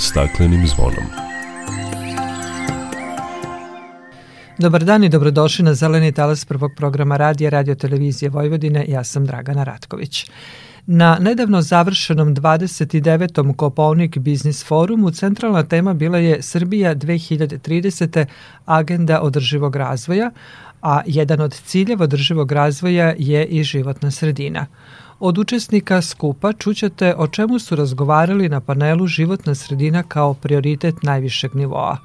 staklenim zvonom. Dobar dan i dobrodošli na Zeleni talas prvog programa radija Radio Televizije Vojvodine. Ja sam Dragana Ratković. Na nedavno završenom 29. Kopovnik Biznis forumu centralna tema bila je Srbija 2030. agenda održivog razvoja, a jedan od ciljeva održivog razvoja je i životna sredina. Od učesnika skupa čućete o čemu su razgovarali na panelu Životna sredina kao prioritet najvišeg nivoa.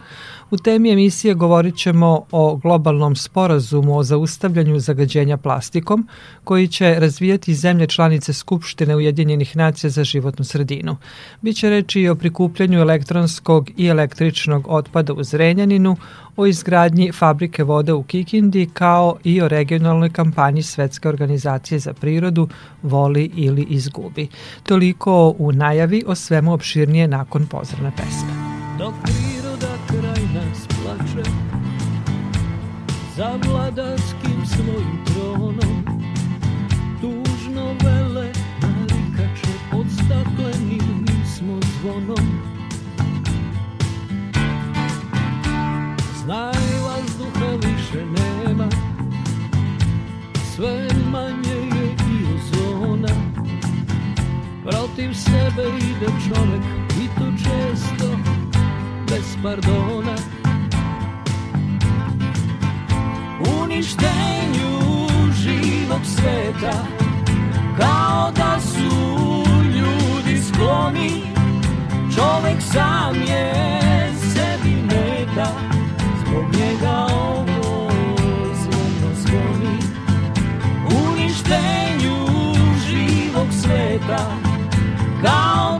U temi emisije govorit ćemo o globalnom sporazumu o zaustavljanju zagađenja plastikom koji će razvijati zemlje članice Skupštine Ujedinjenih nacija za životnu sredinu. Biće reči i o prikupljanju elektronskog i električnog otpada u Zrenjaninu, o izgradnji fabrike vode u Kikindi kao i o regionalnoj kampanji Svetske organizacije za prirodu Voli ili izgubi. Toliko u najavi o svemu opširnije nakon pozorne pesme. Dok priroda kraj nas plače Za vladarskim svojim tronom Tužno vele narikače Pod staklenim nismo zvonom Sve manje je i ozona Protiv sebe ide čovek I to često bez pardona. Uništenju živog sveta Kao da su ljudi skloni. Čovek sam je sveta kao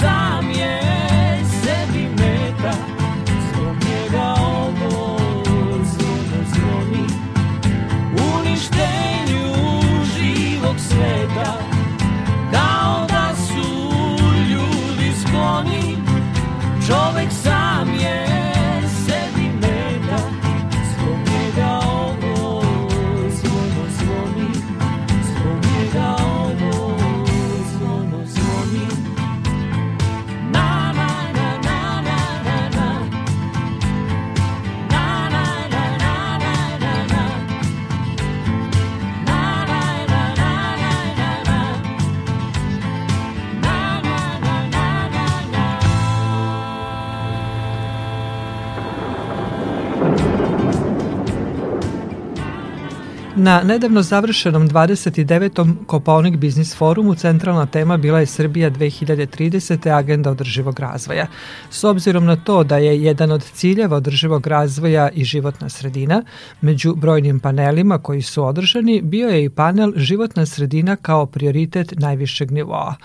Na nedavno završenom 29. Koponik Biznis forumu centralna tema bila je Srbija 2030. agenda održivog razvoja. S obzirom na to da je jedan od ciljeva održivog razvoja i životna sredina, među brojnim panelima koji su održani bio je i panel životna sredina kao prioritet najvišeg nivoa.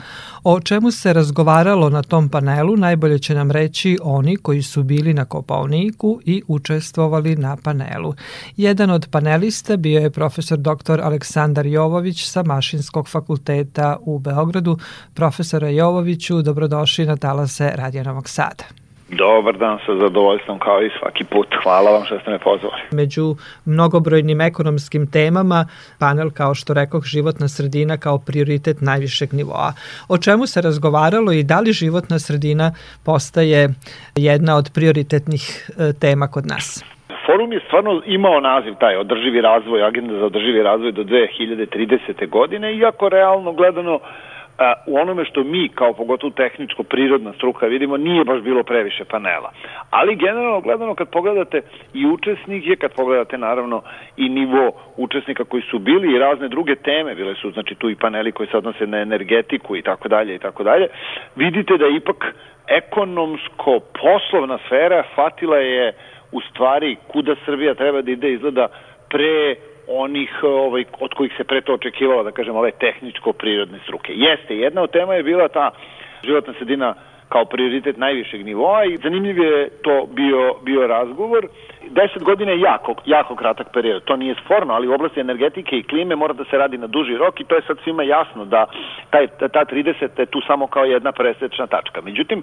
O čemu se razgovaralo na tom panelu najbolje će nam reći oni koji su bili na Koponiku i učestvovali na panelu. Jedan od panelista bio je profesor dr. Aleksandar Jovović sa Mašinskog fakulteta u Beogradu. Profesora Jovoviću, dobrodošli na talase Radija Novog Sada. Dobar dan, sa zadovoljstvom kao i svaki put. Hvala vam što ste me pozvali. Među mnogobrojnim ekonomskim temama, panel kao što rekoh, životna sredina kao prioritet najvišeg nivoa. O čemu se razgovaralo i da li životna sredina postaje jedna od prioritetnih e, tema kod nas? Forum je stvarno imao naziv taj održivi razvoj, agenda za održivi razvoj do 2030. godine, iako realno gledano u onome što mi, kao pogotovo tehničko, prirodna struka vidimo, nije baš bilo previše panela. Ali generalno gledano kad pogledate i učesnike, kad pogledate naravno i nivo učesnika koji su bili i razne druge teme, bile su znači tu i paneli koji se odnose na energetiku i tako dalje i tako dalje, vidite da ipak ekonomsko poslovna sfera shvatila je u stvari kuda Srbija treba da ide izgleda pre onih ovaj, od kojih se pre to očekivalo, da kažem, ove tehničko-prirodne struke. Jeste, jedna od tema je bila ta životna sredina kao prioritet najvišeg nivoa i zanimljiv je to bio, bio razgovor. Deset godina je jako, jako kratak period, to nije sporno, ali u oblasti energetike i klime mora da se radi na duži rok i to je sad svima jasno da taj, ta 30 je tu samo kao jedna presečna tačka. Međutim,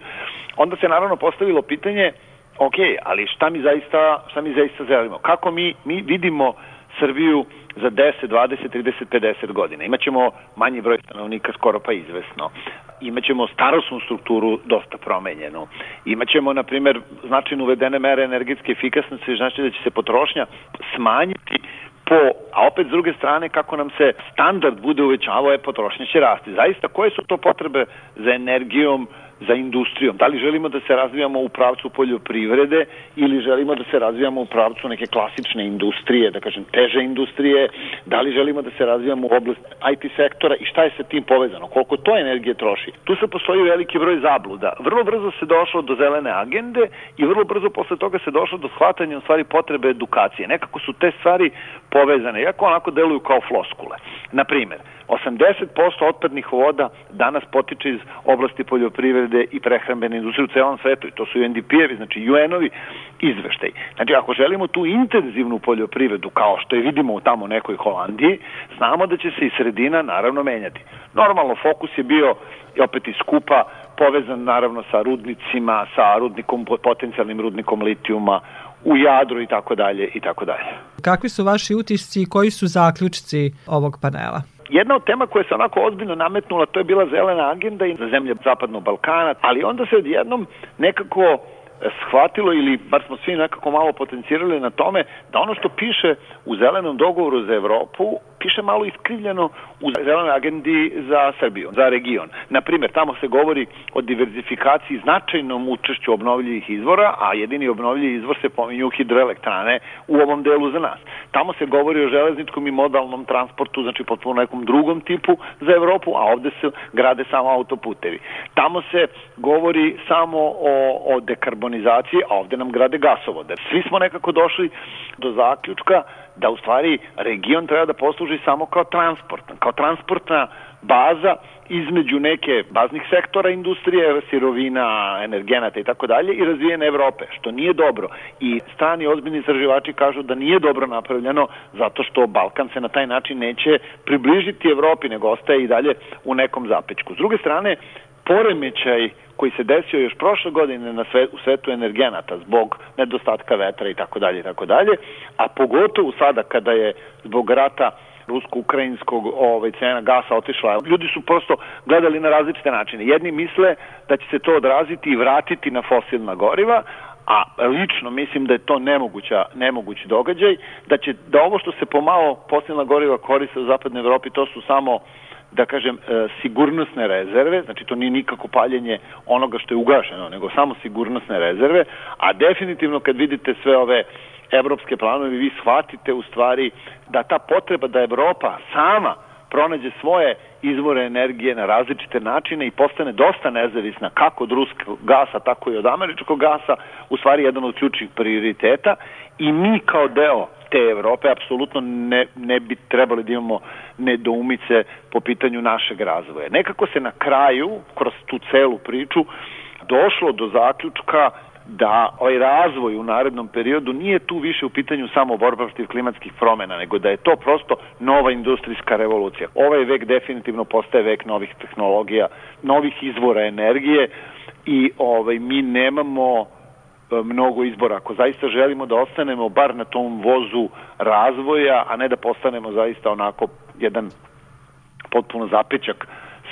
onda se naravno postavilo pitanje ok, ali šta mi zaista, šta mi zaista želimo? Kako mi, mi vidimo Srbiju za 10, 20, 30, 50 godina. Imaćemo manji broj stanovnika skoro pa izvesno. Imaćemo starosnu strukturu dosta promenjenu. Imaćemo, na primer, značajno uvedene mere energetske efikasnosti, znači da će se potrošnja smanjiti po, a opet s druge strane kako nam se standard bude uvećavao, je potrošnja će rasti. Zaista, koje su to potrebe za energijom, za industrijom. Da li želimo da se razvijamo u pravcu poljoprivrede ili želimo da se razvijamo u pravcu neke klasične industrije, da kažem teže industrije, da li želimo da se razvijamo u oblast IT sektora i šta je sa tim povezano, koliko to energije troši. Tu se postoji veliki broj zabluda. Vrlo brzo se došlo do zelene agende i vrlo brzo posle toga se došlo do shvatanja u stvari potrebe edukacije. Nekako su te stvari povezane, jako onako deluju kao floskule. Na primer, 80% otpadnih voda danas potiče iz oblasti poljoprivrede i prehrambene industrije u celom svetu i to su UNDP-evi, znači UN-ovi izveštaj. Znači ako želimo tu intenzivnu poljoprivredu kao što je vidimo u tamo nekoj Holandiji, znamo da će se i sredina naravno menjati. Normalno fokus je bio i opet iz skupa povezan naravno sa rudnicima, sa rudnikom, potencijalnim rudnikom litijuma u Jadru i tako dalje i tako dalje. Kakvi su vaši utisci i koji su zaključci ovog panela? Jedna od tema koja se onako ozbiljno nametnula, to je bila zelena agenda i za zemlje Zapadnog Balkana, ali onda se odjednom nekako shvatilo ili bar smo svi nekako malo potencirali na tome da ono što piše u zelenom dogovoru za Evropu piše malo iskrivljeno u zelenoj agendi za Srbiju, za region. Na primjer, tamo se govori o diverzifikaciji značajnom učešću obnovljivih izvora, a jedini obnovljivi izvor se pominju hidroelektrane u ovom delu za nas. Tamo se govori o železničkom i modalnom transportu, znači potpuno nekom drugom tipu za Evropu, a ovde se grade samo autoputevi. Tamo se govori samo o, o dekarbonizaciji, a ovde nam grade gasovode. Svi smo nekako došli do zaključka da u stvari region treba da posluži samo kao transport, kao transportna baza između neke baznih sektora industrije, sirovina, energenata i tako dalje i razvijene Evrope, što nije dobro. I strani ozbiljni istraživači kažu da nije dobro napravljeno zato što Balkan se na taj način neće približiti Evropi, nego ostaje i dalje u nekom zapečku. S druge strane, poremećaj koji se desio još prošle godine na sve, u svetu energenata zbog nedostatka vetra i tako dalje i tako dalje, a pogotovo sada kada je zbog rata rusko-ukrajinskog ovaj, cena gasa otišla. Ljudi su prosto gledali na različite načine. Jedni misle da će se to odraziti i vratiti na fosilna goriva, a lično mislim da je to nemoguća, nemogući događaj, da će da ovo što se pomalo fosilna goriva koriste u zapadnoj Evropi, to su samo da kažem, e, sigurnosne rezerve, znači to nije nikako paljenje onoga što je ugašeno, nego samo sigurnosne rezerve, a definitivno kad vidite sve ove evropske planove, vi shvatite u stvari da ta potreba da Evropa sama pronađe svoje izvore energije na različite načine i postane dosta nezavisna kako od ruskog gasa, tako i od američkog gasa, u stvari jedan od ključnih prioriteta. I mi kao deo te Evrope apsolutno ne, ne bi trebali da imamo nedoumice po pitanju našeg razvoja. Nekako se na kraju, kroz tu celu priču, došlo do zaključka da ovaj razvoj u narednom periodu nije tu više u pitanju samo borba protiv klimatskih promena, nego da je to prosto nova industrijska revolucija. Ovaj vek definitivno postaje vek novih tehnologija, novih izvora energije i ovaj mi nemamo mnogo izbora. Ako zaista želimo da ostanemo bar na tom vozu razvoja, a ne da postanemo zaista onako jedan potpuno zapećak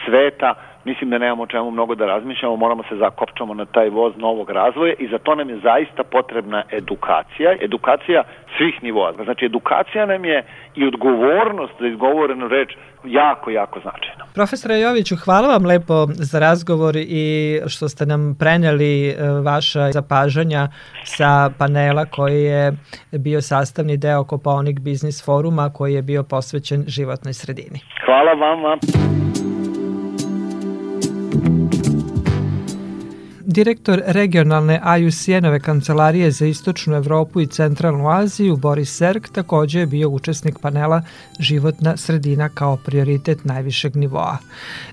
sveta, mislim da nemamo čemu mnogo da razmišljamo, moramo se zakopčamo na taj voz novog razvoja i za to nam je zaista potrebna edukacija, edukacija svih nivoa. Znači, edukacija nam je i odgovornost za izgovorenu reč jako, jako značajna. Profesore Joviću, hvala vam lepo za razgovor i što ste nam preneli e, vaša zapažanja sa panela koji je bio sastavni deo Koponik Biznis foruma koji je bio posvećen životnoj sredini. Hvala vama. Direktor regionalne IUCN-ove kancelarije za Istočnu Evropu i Centralnu Aziju, Boris Serk, takođe je bio učesnik panela Životna sredina kao prioritet najvišeg nivoa.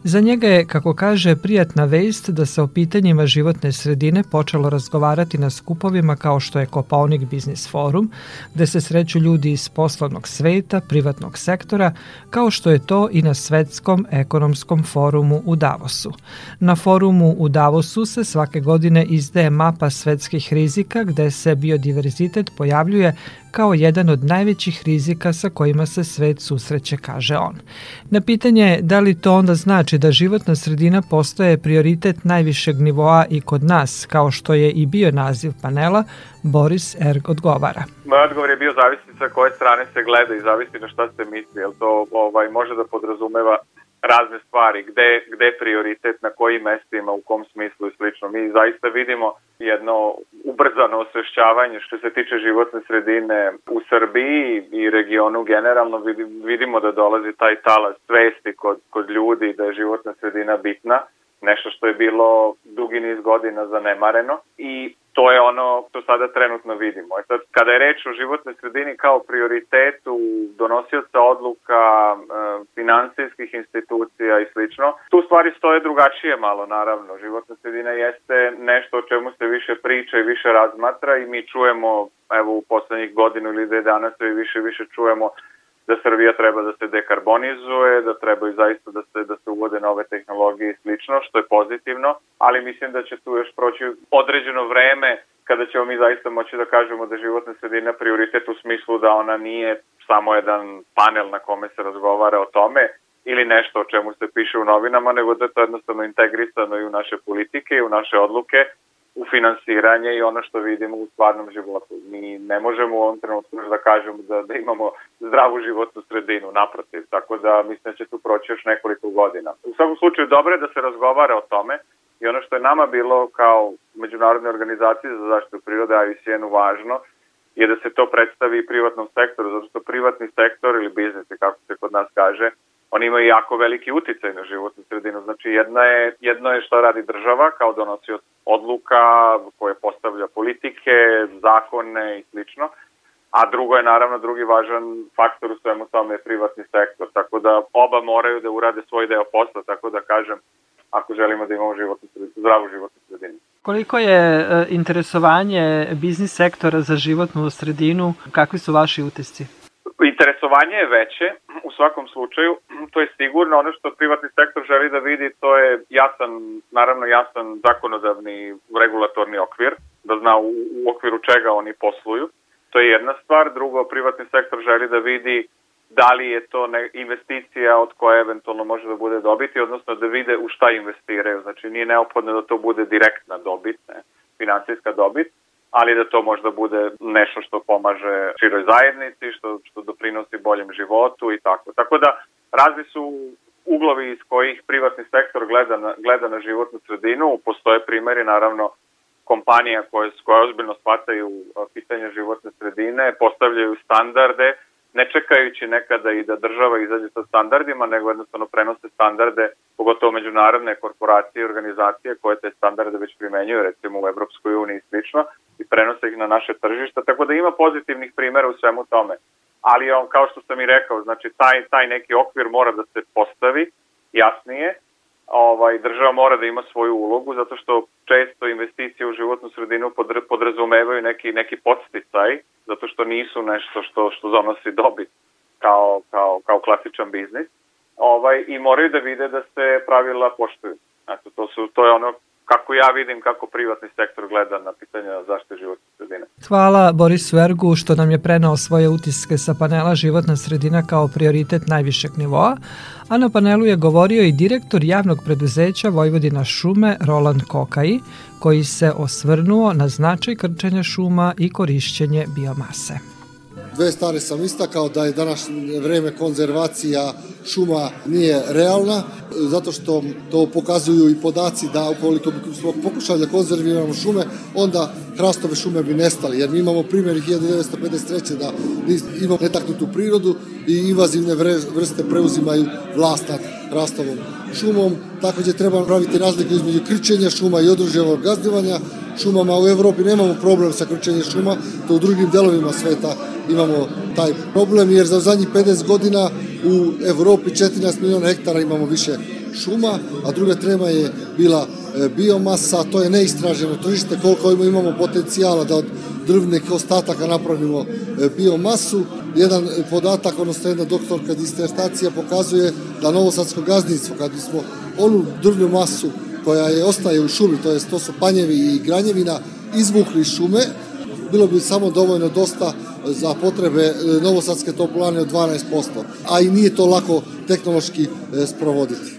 Za njega je, kako kaže, prijatna vest da se o pitanjima životne sredine počelo razgovarati na skupovima kao što je Kopaonik Business Forum, gde se sreću ljudi iz poslovnog sveta, privatnog sektora, kao što je to i na Svetskom ekonomskom forumu u Davosu. Na forumu u Davosu se svaka svake godine izdaje mapa svetskih rizika gde se biodiverzitet pojavljuje kao jedan od najvećih rizika sa kojima se svet susreće, kaže on. Na pitanje da li to onda znači da životna sredina postoje prioritet najvišeg nivoa i kod nas, kao što je i bio naziv panela, Boris Erg odgovara. Moj odgovor je bio zavisni sa koje strane se gleda i zavisi na šta se misli, jer to ovaj, može da podrazumeva razne stvari, gde, gde prioritet, na kojim mestima, u kom smislu i slično. Mi zaista vidimo jedno ubrzano osvešćavanje što se tiče životne sredine u Srbiji i regionu generalno vidimo da dolazi taj talas svesti kod, kod ljudi da je životna sredina bitna nešto što je bilo dugi niz godina zanemareno i to je ono što sada trenutno vidimo. E sad, kada je reč o životnoj sredini kao prioritetu donosioca odluka, e, finansijskih institucija i slično, tu stvari stoje drugačije malo, naravno. Životna sredina jeste nešto o čemu se više priča i više razmatra i mi čujemo, evo u poslednjih godinu ili dve dana sve više više čujemo da Srbija treba da se dekarbonizuje, da treba i zaista da se, da se uvode nove tehnologije i slično, što je pozitivno, ali mislim da će tu još proći određeno vreme kada ćemo mi zaista moći da kažemo da životna sredina prioritet u smislu da ona nije samo jedan panel na kome se razgovara o tome ili nešto o čemu se piše u novinama, nego da je to jednostavno integrisano i u naše politike i u naše odluke u finansiranje i ono što vidimo u stvarnom životu. Mi ne možemo u ovom trenutku da kažemo da, da imamo zdravu životnu sredinu, naprotiv, tako da mislim da će tu proći još nekoliko godina. U svakom slučaju dobro je da se razgovara o tome i ono što je nama bilo kao međunarodne organizacije za zaštitu prirode, a ICN-u važno, je da se to predstavi privatnom sektoru, zato što privatni sektor ili biznis, kako se kod nas kaže, oni imaju jako veliki uticaj na životnu sredinu. Znači, jedna je, jedno je što radi država kao donosio odluka koje postavlja politike, zakone i slično, a drugo je naravno drugi važan faktor u svemu tome je privatni sektor, tako da oba moraju da urade svoj deo posla, tako da kažem, ako želimo da imamo životnu zdravu životnu sredinu. Koliko je e, interesovanje biznis sektora za životnu sredinu, kakvi su vaši utisci? Interesovanje je veće, u svakom slučaju, to je sigurno. Ono što privatni sektor želi da vidi, to je jasan, naravno jasan zakonodavni regulatorni okvir, da zna u, u okviru čega oni posluju. To je jedna stvar. Drugo, privatni sektor želi da vidi da li je to ne, investicija od koje eventualno može da bude dobiti, odnosno da vide u šta investiraju. Znači nije neophodno da to bude direktna dobit, ne, financijska dobit, ali da to možda bude nešto što pomaže široj zajednici, što, što doprinosi boljem životu i tako. Tako da razni su uglovi iz kojih privatni sektor gleda na, gleda na životnu sredinu. Postoje primeri, naravno, kompanija koje, koje ozbiljno shvataju pitanje životne sredine, postavljaju standarde, ne čekajući nekada i da država izađe sa standardima, nego jednostavno prenose standarde, pogotovo međunarodne korporacije i organizacije koje te standarde već primenjuju, recimo u Evropskoj uniji i slično, i prenose ih na naše tržišta, tako da ima pozitivnih primera u svemu tome. Ali on, kao što sam i rekao, znači taj, taj neki okvir mora da se postavi jasnije, ovaj, država mora da ima svoju ulogu zato što često investicije u životnu sredinu podrazumevaju neki, neki podsticaj zato što nisu nešto što, što donosi dobit kao, kao, kao klasičan biznis ovaj, i moraju da vide da se pravila poštuju. Znači, to, su, to je ono kako ja vidim kako privatni sektor gleda na pitanje zaštite životne sredine. Hvala Borisu Ergu što nam je prenao svoje utiske sa panela Životna sredina kao prioritet najvišeg nivoa, a na panelu je govorio i direktor javnog preduzeća Vojvodina šume Roland Kokaj, koji se osvrnuo na značaj krčenja šuma i korišćenje biomase. Dve stvari sam istakao da je današnje vreme konzervacija šuma nije realna, zato što to pokazuju i podaci da ukoliko bi smo pokušali da konzerviramo šume, onda hrastove šume bi nestali, jer mi imamo primjer 1953. da imamo netaknutu prirodu i invazivne vrste preuzimaju vlast nad hrastovom šumom. Takođe treba praviti razliku između krčenja šuma i odruževog gazdivanja šumama. U Evropi nemamo problem sa krčenjem šuma, to u drugim delovima sveta imamo taj problem, jer za zadnjih 50 godina u Evropi 14 miliona hektara imamo više šuma, a druga tema je bila e, biomasa, to je neistraženo tržište, koliko imamo potencijala da od drvnih ostataka napravimo e, biomasu. Jedan podatak, odnosno jedna doktorka disertacija pokazuje da Novosadsko gazdinstvo, kad smo onu drvnu masu koja je ostaje u šumi, to, je, to su panjevi i granjevina, izvukli šume, bilo bi samo dovoljno dosta za potrebe e, Novosadske toplane od 12%, a i nije to lako tehnološki e, sprovoditi.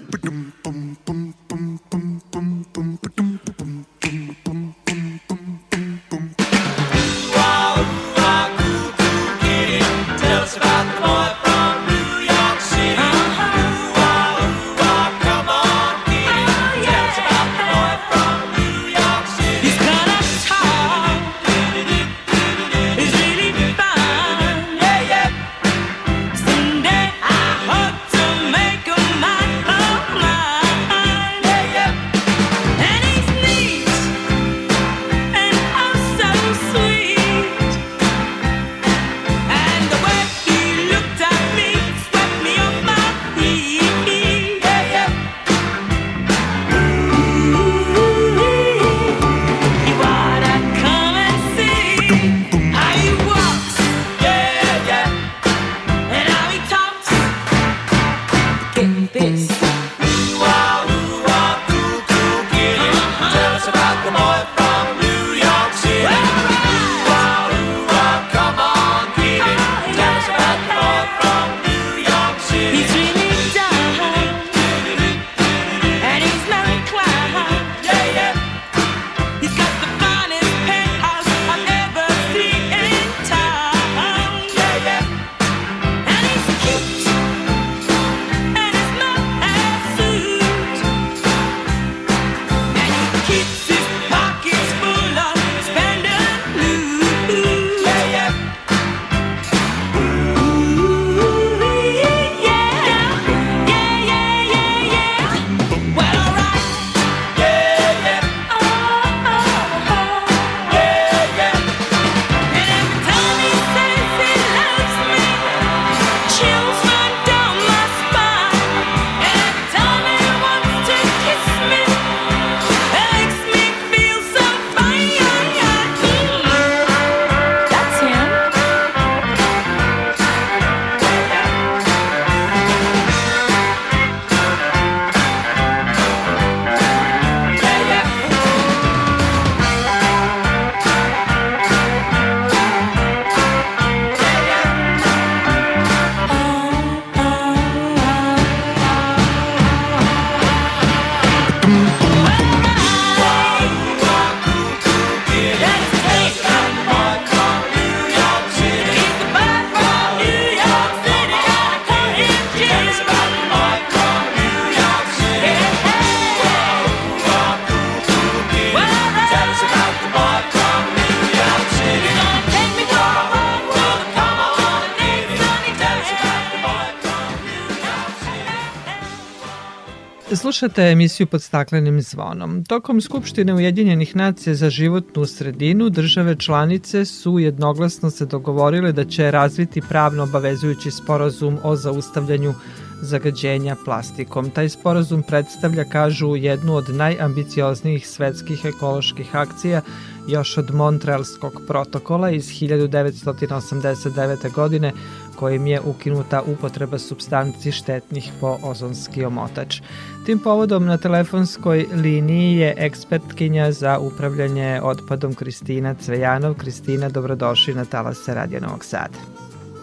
Slušate emisiju pod staklenim zvonom. Tokom Skupštine Ujedinjenih nacija za životnu sredinu države članice su jednoglasno se dogovorile da će razviti pravno obavezujući sporazum o zaustavljanju zagađenja plastikom. Taj sporazum predstavlja, kažu, jednu od najambicioznijih svetskih ekoloških akcija još od Montrealskog protokola iz 1989. godine kojim je ukinuta upotreba substanci štetnih po ozonski omotač. Tim povodom na telefonskoj liniji je ekspertkinja za upravljanje otpadom Kristina Cvejanov. Kristina, dobrodošli na Talase Radio Novog Sada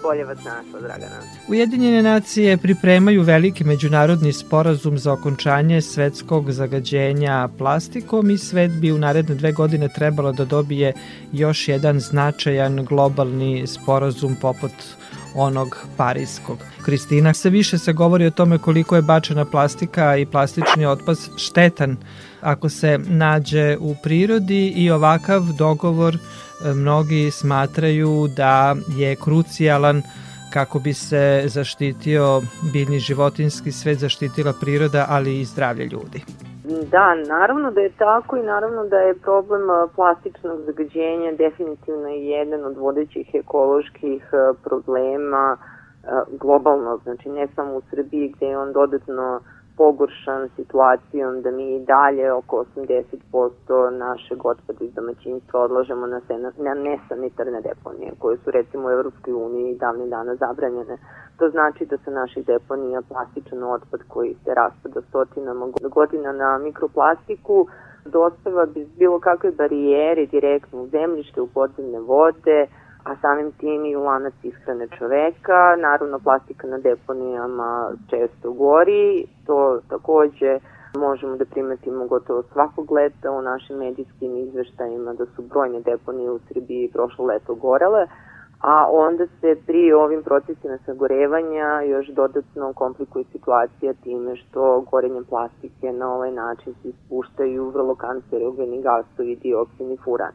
bolje vas našla, Dragana. Ujedinjene nacije pripremaju veliki međunarodni sporazum za okončanje svetskog zagađenja plastikom i svet bi u naredne dve godine trebalo da dobije još jedan značajan globalni sporazum poput onog parijskog. Kristina, sve više se govori o tome koliko je bačena plastika i plastični otpad štetan ako se nađe u prirodi i ovakav dogovor mnogi smatraju da je krucijalan kako bi se zaštitio biljni životinski svet, zaštitila priroda, ali i zdravlje ljudi. Da, naravno da je tako i naravno da je problem plastičnog zagađenja definitivno jedan od vodećih ekoloških problema globalno, znači ne samo u Srbiji gde je on dodatno pogoršan situacijom da mi dalje oko 80% našeg otpada iz domaćinstva odlažemo na, sena, na nesanitarne deponije koje su recimo u Evropskoj uniji davne dana zabranjene. To znači da sa naših deponija plastičan otpad koji se raspada stotinama godina na mikroplastiku dostava bez bilo kakve barijere direktno u zemljište, u podzemne vode, a samim tim i u lanac ishrane čoveka. Naravno, plastika na deponijama često gori, to takođe možemo da primetimo gotovo svakog leta u našim medijskim izveštajima da su brojne deponije u Srbiji prošlo leto gorele, a onda se pri ovim procesima sagorevanja još dodatno komplikuje situacija time što gorenjem plastike na ovaj način se ispuštaju vrlo kancerogeni gasovi, dioksin i furan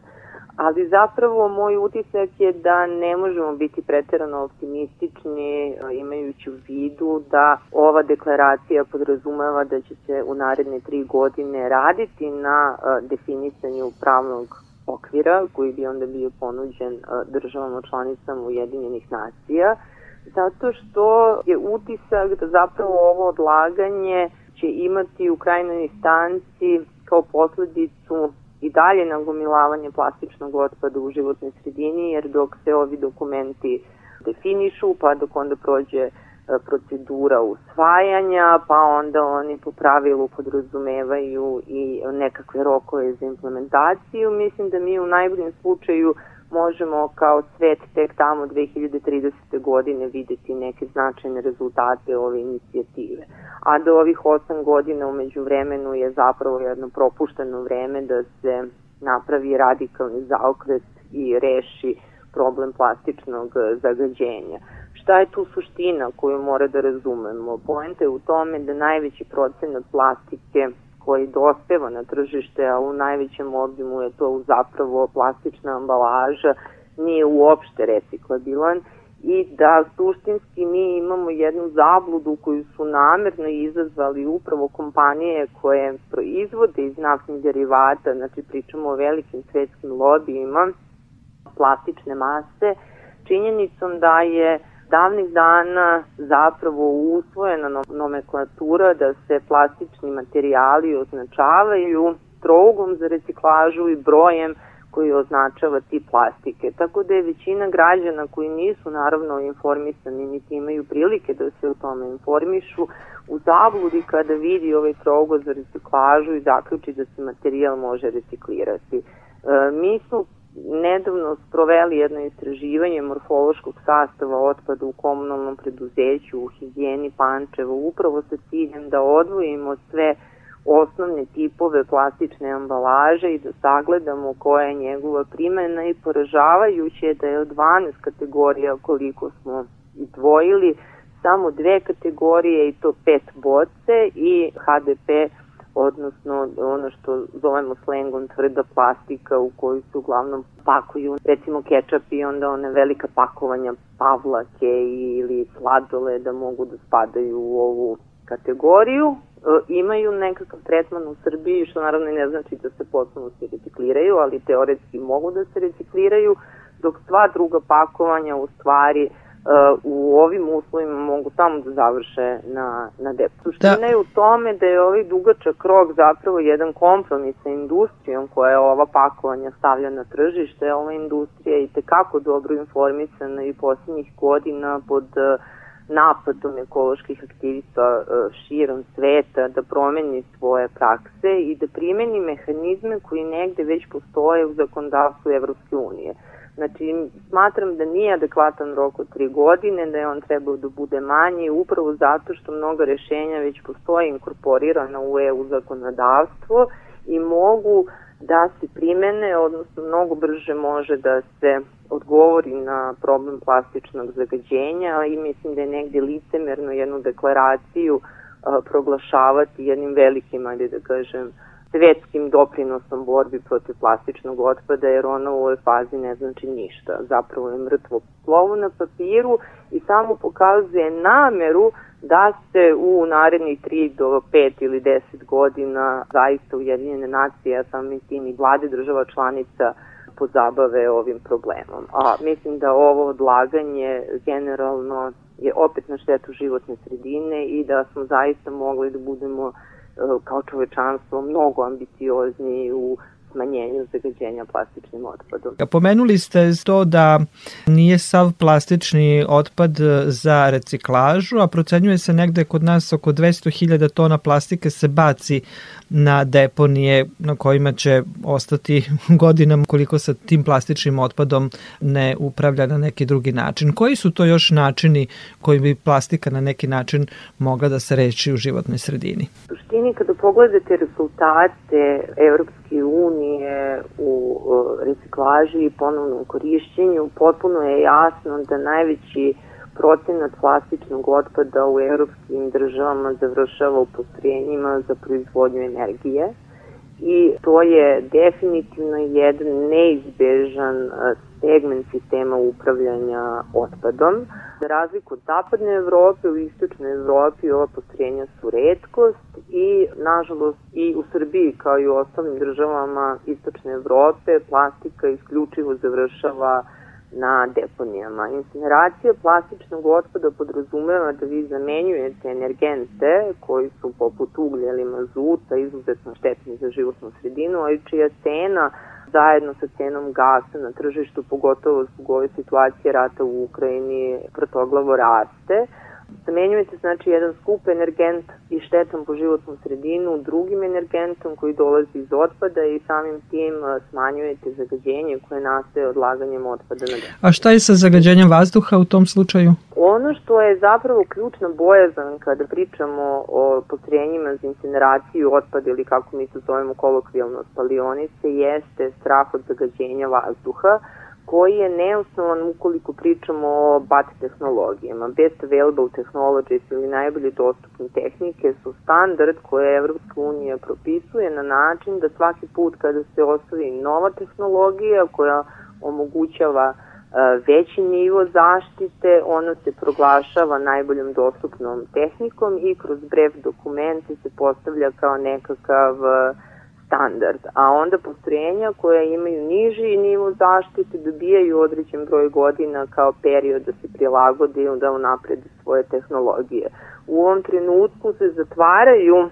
ali zapravo moj utisak je da ne možemo biti preterano optimistični e, imajući u vidu da ova deklaracija podrazumeva da će se u naredne tri godine raditi na e, definisanju pravnog okvira koji bi onda bio ponuđen e, državama članicama Ujedinjenih nacija zato što je utisak da zapravo ovo odlaganje će imati u krajnoj instanci kao posledicu i dalje nagomilavanje plastičnog otpada u životnoj sredini, jer dok se ovi dokumenti definišu, pa dok onda prođe e, procedura usvajanja, pa onda oni po pravilu podrazumevaju i nekakve rokove za implementaciju. Mislim da mi u najboljem slučaju možemo kao svet tek tamo 2030. godine videti neke značajne rezultate ove inicijative. A do ovih 8 godina umeđu vremenu je zapravo jedno propušteno vreme da se napravi radikalni zaokret i reši problem plastičnog zagađenja. Šta je tu suština koju mora da razumemo? Poenta je u tome da najveći procenat plastike koji dospeva na tržište, a u najvećem obimu je to zapravo plastična ambalaža, nije uopšte reciklabilan. I da suštinski mi imamo jednu zabludu koju su namerno izazvali upravo kompanije koje proizvode iz naftnih derivata, znači pričamo o velikim svetskim lobijima plastične mase, činjenicom da je davnih dana zapravo usvojena nomenklatura da se plastični materijali označavaju trougom za reciklažu i brojem koji označava ti plastike. Tako da je većina građana koji nisu naravno informisani niti imaju prilike da se o tome informišu u zabludi kada vidi ovaj trougo za reciklažu i zaključi da se materijal može reciklirati. E, mi smo nedavno sproveli jedno istraživanje morfološkog sastava otpada u komunalnom preduzeću u higijeni Pančeva upravo sa ciljem da odvojimo sve osnovne tipove plastične ambalaže i da sagledamo koja je njegova primena i poražavajuće je da je od 12 kategorija koliko smo izdvojili samo dve kategorije i to pet boce i HDP odnosno ono što zovemo slengom tvrda plastika u koju se uglavnom pakuju recimo kečap i onda one velika pakovanja pavlake ili sladole da mogu da spadaju u ovu kategoriju. E, imaju nekakav tretman u Srbiji što naravno ne znači da se potpunosti recikliraju ali teoretski mogu da se recikliraju dok sva druga pakovanja u stvari u ovim uslovima mogu samo da završe na, na depu. Suština da. je u tome da je ovaj dugačak rok zapravo jedan kompromis sa industrijom koja je ova pakovanja stavlja na tržište. Ova industrija je i tekako dobro informisana i posljednjih godina pod uh, napadom ekoloških aktivista uh, širom sveta da promeni svoje prakse i da primeni mehanizme koji negde već postoje u zakonodavstvu Evropske unije. Znači, smatram da nije adekvatan rok od tri godine, da je on trebao da bude manji, upravo zato što mnoga rešenja već postoje inkorporirana u EU zakonodavstvo i mogu da se primene, odnosno mnogo brže može da se odgovori na problem plastičnog zagađenja i mislim da je negde licemerno jednu deklaraciju proglašavati jednim velikim, ajde da kažem, svetskim doprinosom borbi protiv plastičnog otpada, jer ona u ovoj fazi ne znači ništa. Zapravo je mrtvo slovo na papiru i samo pokazuje nameru da se u narednih 3 do 5 ili 10 godina zaista Ujedinjene nacije, a sam tim i vlade država članica pozabave ovim problemom. A mislim da ovo odlaganje generalno je opet na štetu životne sredine i da smo zaista mogli da budemo kao čovečanstvo mnogo ambiciozni u smanjenju zagađenja plastičnim otpadom. Pomenuli ste to da nije sav plastični otpad za reciklažu, a procenjuje se negde kod nas oko 200.000 tona plastike se baci na deponije na kojima će ostati godinama koliko se tim plastičnim otpadom ne upravlja na neki drugi način. Koji su to još načini koji bi plastika na neki način mogla da se reči u životnoj sredini? U suštini kada pogledate rezultate Evropske unije u reciklaži i ponovnom korišćenju, potpuno je jasno da najveći procenat plastičnog otpada u evropskim državama završava u postrojenjima za proizvodnju energije i to je definitivno jedan neizbežan segment sistema upravljanja otpadom. Za razliku od zapadne Evrope, u istočnoj Evropi ova postrojenja su redkost i, nažalost, i u Srbiji kao i u ostalim državama istočne Evrope plastika isključivo završava na deponijama. Incineracija plastičnog otpada podrazumeva da vi zamenjujete energente koji su poput uglja ili mazuta izuzetno štetni za životnu sredinu, a i čija cena zajedno sa cenom gasa na tržištu, pogotovo zbog ove situacije rata u Ukrajini, protoglavo raste. Zamenjujete znači jedan skup energent i štetan po životnu sredinu drugim energentom koji dolazi iz otpada i samim tim smanjujete zagađenje koje nastaje odlaganjem otpada na depo. A šta je sa zagađenjem vazduha u tom slučaju? Ono što je zapravo ključna bojazan kada pričamo o postrojenjima za incineraciju otpada ili kako mi to zovemo kolokvijalno spalionice jeste strah od zagađenja vazduha koji je neosnovan ukoliko pričamo o BAT tehnologijama. Best Available Technologies ili najbolje dostupne tehnike su standard koje Evropska unija propisuje na način da svaki put kada se ostavi nova tehnologija koja omogućava e, veći nivo zaštite, ona se proglašava najboljom dostupnom tehnikom i kroz brev dokumenti se postavlja kao nekakav uh, standard, a onda postrojenja koja imaju niži nivo zaštite dobijaju određen broj godina kao period da se prilagode i da unaprede svoje tehnologije. U ovom trenutku se zatvaraju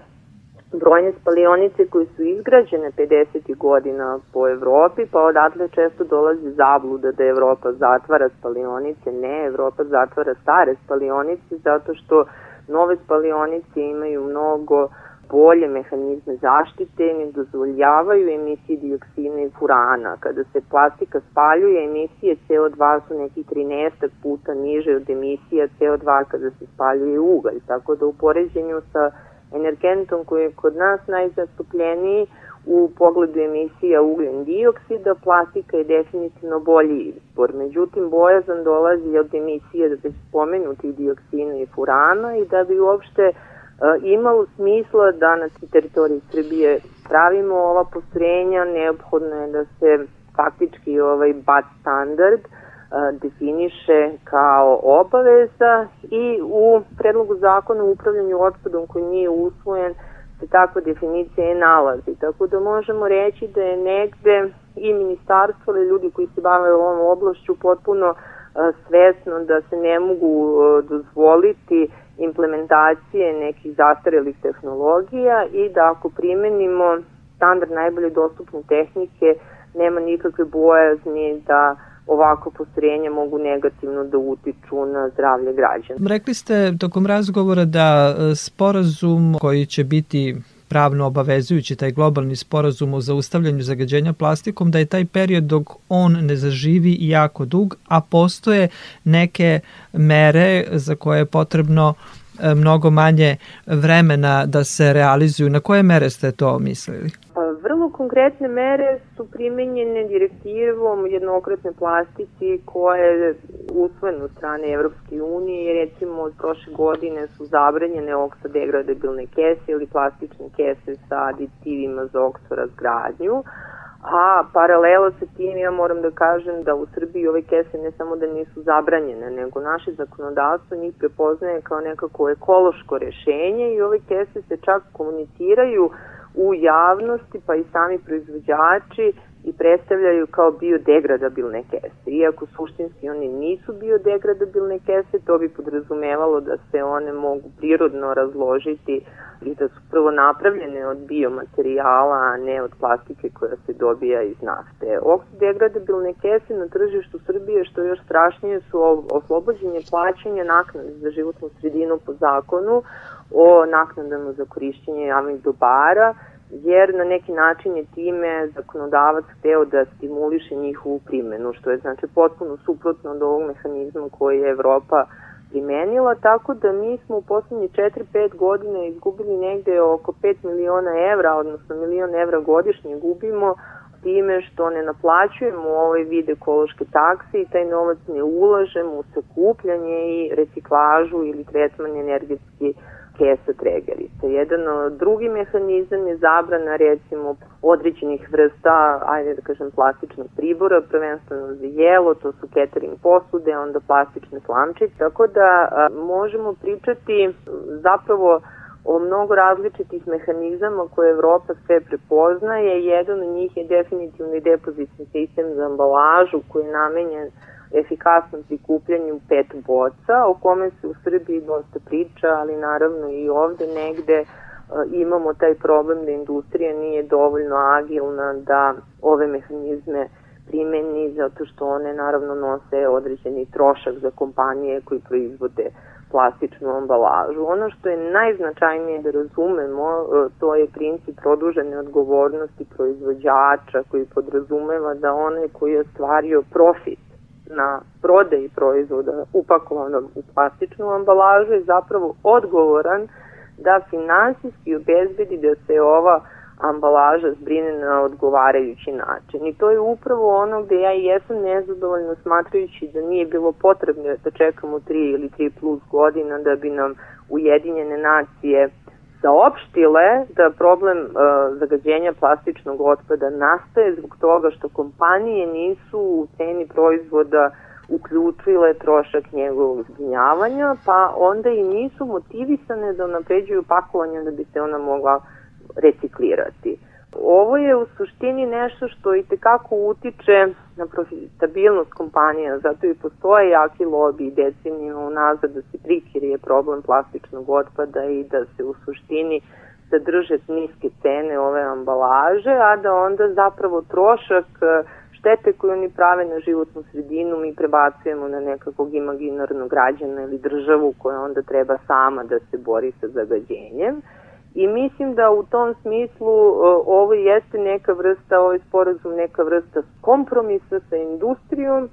brojne spalionice koje su izgrađene 50. godina po Evropi, pa odatle često dolazi zabluda da Evropa zatvara spalionice. Ne, Evropa zatvara stare spalionice zato što nove spalionice imaju mnogo uh, bolje mehanizme zaštite ne dozvoljavaju emisije dioksina i furana. Kada se plastika spaljuje, emisije CO2 su nekih 13 puta niže od emisija CO2 kada se spaljuje ugalj. Tako da u poređenju sa energentom koji je kod nas najzastupljeniji u pogledu emisija ugljen dioksida, plastika je definitivno bolji izbor. Međutim, bojazan dolazi od emisije da se spomenuti dioksina i furana i da bi uopšte imalo smisla da na teritoriji Srbije pravimo ova postrojenja, neophodno je da se faktički ovaj BAT standard definiše kao obaveza i u predlogu zakona o upravljanju otpadom koji nije usvojen se takva definicija i nalazi. Tako da možemo reći da je negde i ministarstvo ili ljudi koji se bave ovom oblašću potpuno svesno da se ne mogu dozvoliti implementacije nekih zastarelih tehnologija i da ako primenimo standard najbolje dostupne tehnike nema nikakve bojazni da ovako postrojenja mogu negativno da utiču na zdravlje građana. Rekli ste tokom razgovora da e, sporazum koji će biti pravno obavezujući taj globalni sporazum o zaustavljanju zagađenja plastikom, da je taj period dok on ne zaživi jako dug, a postoje neke mere za koje je potrebno e, mnogo manje vremena da se realizuju. Na koje mere ste to mislili? Vrlo konkretne mere su primenjene direktivom jednokratne plastici koja je usvojena od strane Evropske unije recimo od prošle godine su zabranjene oksodegradabilne kese ili plastične kese sa aditivima za oksorazgradnju. A paralela sa tim ja moram da kažem da u Srbiji ove kese ne samo da nisu zabranjene, nego naše zakonodavstvo njih prepoznaje kao nekako ekološko rešenje i ove kese se čak komuniciraju u javnosti, pa i sami proizvođači i predstavljaju kao biodegradabilne kese. Iako suštinski oni nisu biodegradabilne kese, to bi podrazumevalo da se one mogu prirodno razložiti i da su prvo napravljene od biomaterijala, a ne od plastike koja se dobija iz nafte. Oksidegradabilne kese na tržištu Srbije, što još strašnije, su oslobođenje plaćanja naknade za životnu sredinu po zakonu o naknadama za korišćenje javnih dobara, jer na neki način je time zakonodavac hteo da stimuliše njihovu primenu, što je znači potpuno suprotno od ovog mehanizma koji je Evropa primenila, tako da mi smo u poslednje 4-5 godina izgubili negde oko 5 miliona evra, odnosno milion evra godišnje gubimo time što ne naplaćujemo ovaj vid ekološke takse i taj novac ne ulažemo u sakupljanje i reciklažu ili tretman energetski kesa tregerica. Jedan drugi mehanizam je zabrana recimo određenih vrsta, ajde da kažem, plastičnog pribora, prvenstveno za jelo, to su catering posude, onda plastične slamčice, tako da a, možemo pričati zapravo o mnogo različitih mehanizama koje Evropa sve prepoznaje. Jedan od njih je definitivno depozitni sistem za ambalažu koji je namenjen efikasnom prikupljanju pet boca, o kome se u Srbiji dosta priča, ali naravno i ovde negde e, imamo taj problem da industrija nije dovoljno agilna da ove mehanizme primeni zato što one naravno nose određeni trošak za kompanije koji proizvode plastičnu ambalažu. Ono što je najznačajnije da razumemo, e, to je princip produžene odgovornosti proizvođača koji podrazumeva da onaj koji je ostvario profit na prodeji proizvoda upakovanog u plastičnu ambalažu je zapravo odgovoran da finansijski obezbedi da se ova ambalaža zbrine na odgovarajući način. I to je upravo ono gde ja i jesam nezadovoljna smatrajući da nije bilo potrebno da čekamo 3 ili 3 plus godina da bi nam Ujedinjene nacije saopštile da problem uh, zagađenja plastičnog otpada nastaje zbog toga što kompanije nisu u ceni proizvoda uključile trošak njegovog zginjavanja, pa onda i nisu motivisane da napređuju pakovanja da bi se ona mogla reciklirati. Ovo je u suštini nešto što i tekako utiče na profitabilnost kompanija, zato i postoje jaki lobby decenijima unazad da se prikirije problem plastičnog otpada i da se u suštini zadrže niske cene ove ambalaže, a da onda zapravo trošak štete koje oni prave na životnu sredinu mi prebacujemo na nekakvog imaginarnog građana ili državu koja onda treba sama da se bori sa zagađenjem. I mislim da u tom smislu e, ovo jeste neka vrsta, ovaj sporazum neka vrsta kompromisa sa industrijom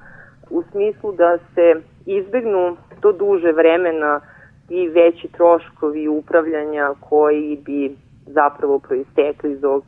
u smislu da se izbegnu to duže vremena i veći troškovi upravljanja koji bi zapravo proistekli iz ovog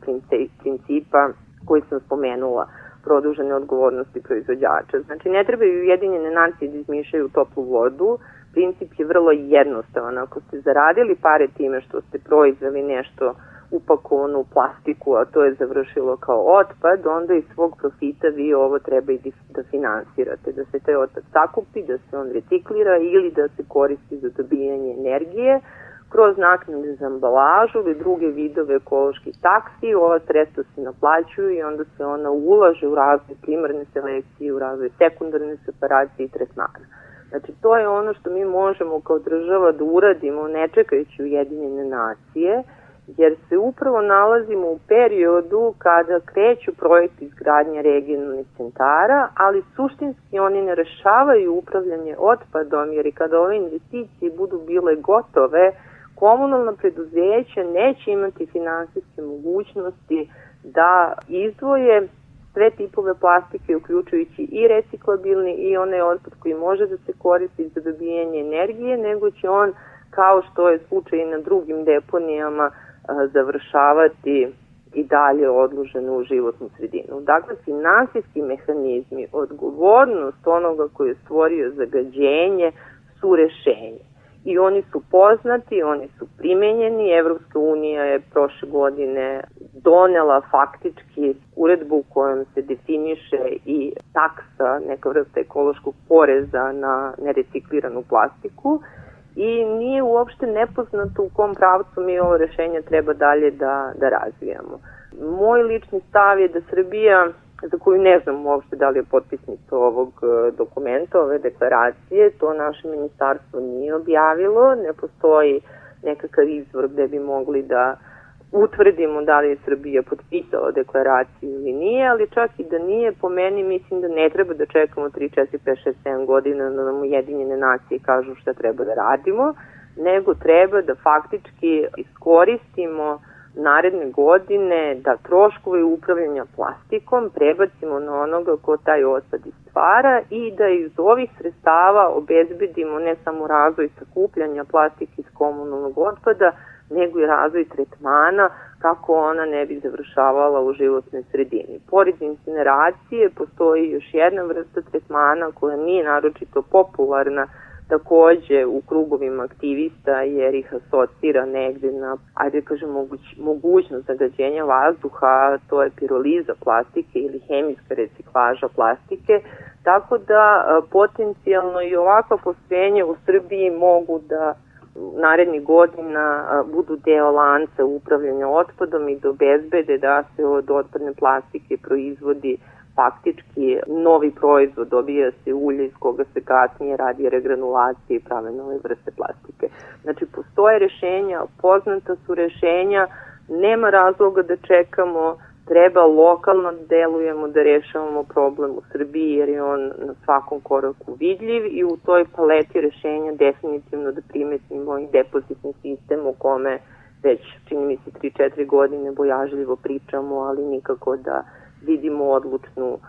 principa koji sam spomenula produžene odgovornosti proizvođača. Znači, ne trebaju Ujedinjene nacije da izmišljaju toplu vodu, princip je vrlo jednostavan. Ako ste zaradili pare time što ste proizveli nešto upakovano u plastiku, a to je završilo kao otpad, onda iz svog profita vi ovo treba i da finansirate, da se taj otpad sakupi, da se on reciklira ili da se koristi za dobijanje energije kroz naknade za ambalažu ili druge vidove ekoloških taksi, ova sredstva se naplaćuju i onda se ona ulaže u razvoj primarne selekcije, u razvoj sekundarne separacije i tretmana. Znači, to je ono što mi možemo kao država da uradimo ne čekajući Ujedinjene nacije, jer se upravo nalazimo u periodu kada kreću projekti izgradnje regionalnih centara, ali suštinski oni ne rešavaju upravljanje otpadom, jer i kada ove investicije budu bile gotove, komunalna preduzeća neće imati finansijske mogućnosti da izdvoje sve tipove plastike, uključujući i reciklabilni i onaj otpad koji može da se koristi za dobijanje energije, nego će on, kao što je slučaj na drugim deponijama, završavati i dalje odloženo u životnu sredinu. Dakle, finansijski mehanizmi, odgovornost onoga koji je stvorio zagađenje su rešenje. I oni su poznati, oni su primenjeni. Evropska unija je prošle godine donela faktički uredbu kojom se definiše i taksa, neka vrsta ekološkog poreza na nerecikliranu plastiku i nije uopšte nepoznato u kom pravcu mi ovo rešenje treba dalje da, da razvijamo. Moj lični stav je da Srbija za koju ne znam uopšte da li je potpisnica ovog e, dokumenta, ove deklaracije, to naše ministarstvo nije objavilo, ne postoji nekakav izvor gde bi mogli da utvrdimo da li je Srbija potpisala deklaraciju ili nije, ali čak i da nije, po meni mislim da ne treba da čekamo 3, 4, 5, 6, 7 godina da nam Ujedinjene nacije kažu šta treba da radimo, nego treba da faktički iskoristimo naredne godine da troškove upravljanja plastikom prebacimo na onoga ko taj otpad stvara i da iz ovih sredstava obezbedimo ne samo razvoj sakupljanja plastike iz komunalnog otpada, nego i razvoj tretmana kako ona ne bi završavala u životnoj sredini. Pored incineracije postoji još jedna vrsta tretmana koja nije naročito popularna takođe u krugovima aktivista jer ih asocira negde na, ajde da kažem, moguć, mogućnost zagađenja vazduha, to je piroliza plastike ili hemijska reciklaža plastike, tako da potencijalno i ovakva postrojenja u Srbiji mogu da narednih godina budu deo lanca upravljanja otpadom i da obezbede da se od otpadne plastike proizvodi faktički novi proizvod, dobija se ulje iz koga se kasnije radi regranulacije i prave nove vrste plastike. Znači, postoje rešenja, poznata su rešenja, nema razloga da čekamo treba lokalno da delujemo da rešavamo problem u Srbiji jer je on na svakom koraku vidljiv i u toj paleti rešenja definitivno da primetimo i depozitni sistem u kome već čini mi se 3-4 godine bojažljivo pričamo, ali nikako da vidimo odlučnu uh,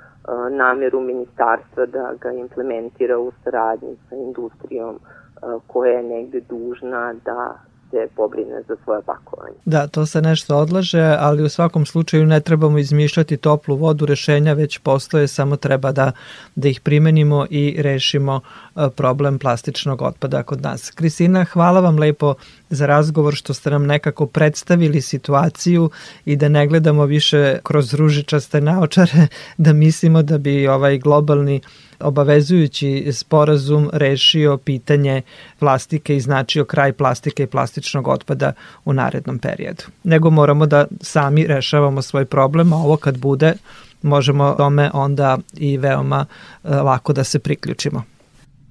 nameru ministarstva da ga implementira u saradnji sa industrijom uh, koja je negde dužna da se pobrine za svoje pakovanje. Da, to se nešto odlaže, ali u svakom slučaju ne trebamo izmišljati toplu vodu, rešenja već postoje, samo treba da, da ih primenimo i rešimo e, problem plastičnog otpada kod nas. Kristina, hvala vam lepo za razgovor što ste nam nekako predstavili situaciju i da ne gledamo više kroz ružičaste naočare, da mislimo da bi ovaj globalni obavezujući sporazum rešio pitanje plastike i značio kraj plastike i plastičnog otpada u narednom periodu. Nego moramo da sami rešavamo svoj problem, a ovo kad bude možemo tome onda i veoma e, lako da se priključimo.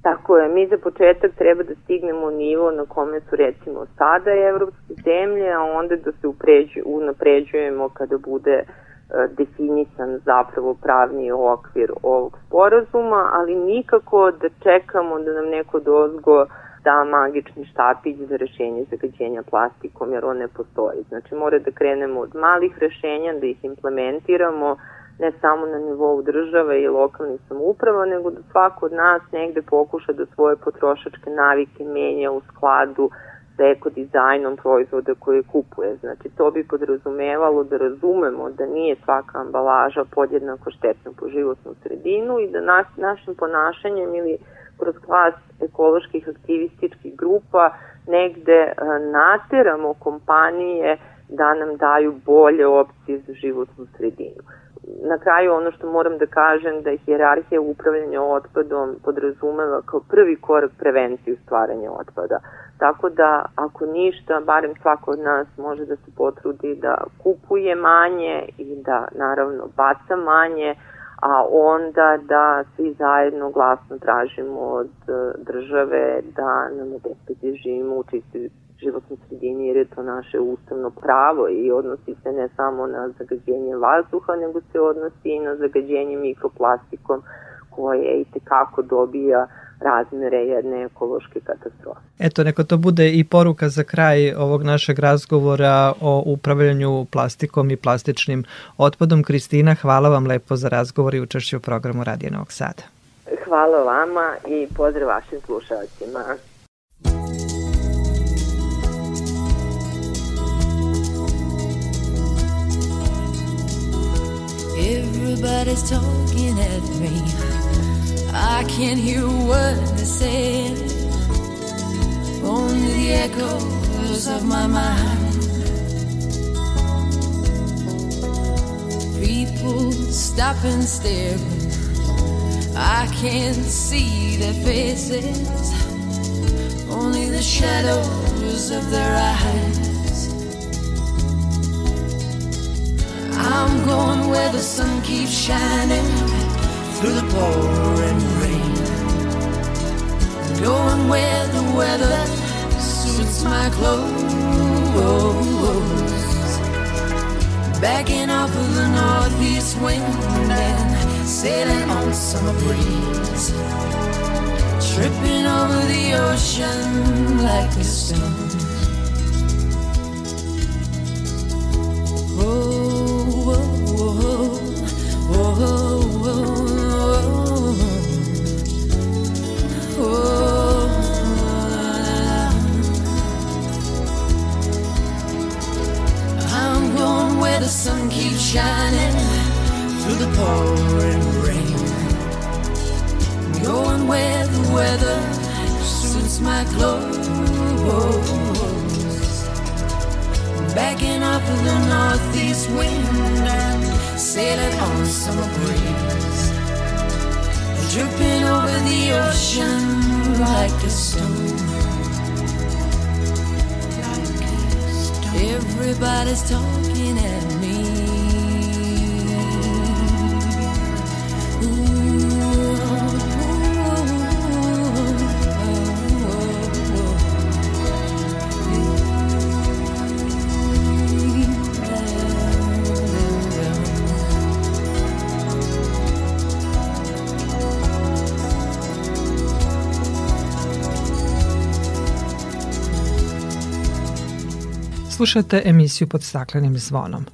Tako je, mi za početak treba da stignemo nivo na kome su recimo sada evropske zemlje, a onda da se upređu, unapređujemo kada bude E, definisan zapravo pravni okvir ovog sporazuma, ali nikako da čekamo da nam neko dozgo da magični štapić za rešenje zagađenja plastikom, jer on ne postoji. Znači mora da krenemo od malih rešenja, da ih implementiramo ne samo na nivou države i lokalnih samouprava, nego da svako od nas negde pokuša da svoje potrošačke navike menja u skladu sa ekodizajnom proizvoda koje kupuje. Znači, to bi podrazumevalo da razumemo da nije svaka ambalaža podjednako štetna po životnu sredinu i da nas, našim ponašanjem ili kroz klas ekoloških aktivističkih grupa negde e, nateramo kompanije da nam daju bolje opcije za životnu sredinu. Na kraju ono što moram da kažem da je hjerarhija upravljanja otpadom podrazumeva kao prvi korak prevenciju stvaranja otpada. Tako da ako ništa, barem svako od nas može da se potrudi da kupuje manje i da naravno baca manje, a onda da svi zajedno glasno tražimo od e, države da nam obezbedi živimo u čistoj životnoj sredini jer je to naše ustavno pravo i odnosi se ne samo na zagađenje vazduha, nego se odnosi i na zagađenje mikroplastikom koje i tekako dobija razmere jedne ekološke katastrofe. Eto, neko to bude i poruka za kraj ovog našeg razgovora o upravljanju plastikom i plastičnim otpadom. Kristina, hvala vam lepo za razgovor i učešće u programu Radija Novog Sada. Hvala vama i pozdrav vašim slušalcima. Everybody's talking at me I can't hear a word they say. Only the echoes of my mind. People stop and stare. I can't see their faces. Only the shadows of their eyes. I'm going where the sun keeps shining through the pouring rain. Going where the weather suits my clothes. Backing off of the northeast wind and sailing on summer breeze. Tripping over the ocean like a stone. Oh, oh, oh, oh, oh. oh. Sun keeps shining through the pouring rain. Going where the weather suits my clothes. Backing up of the northeast wind and sailing on summer breeze. Dripping over the ocean like a stone. Everybody's talking Slušate emisiju pod staklenim zvonom.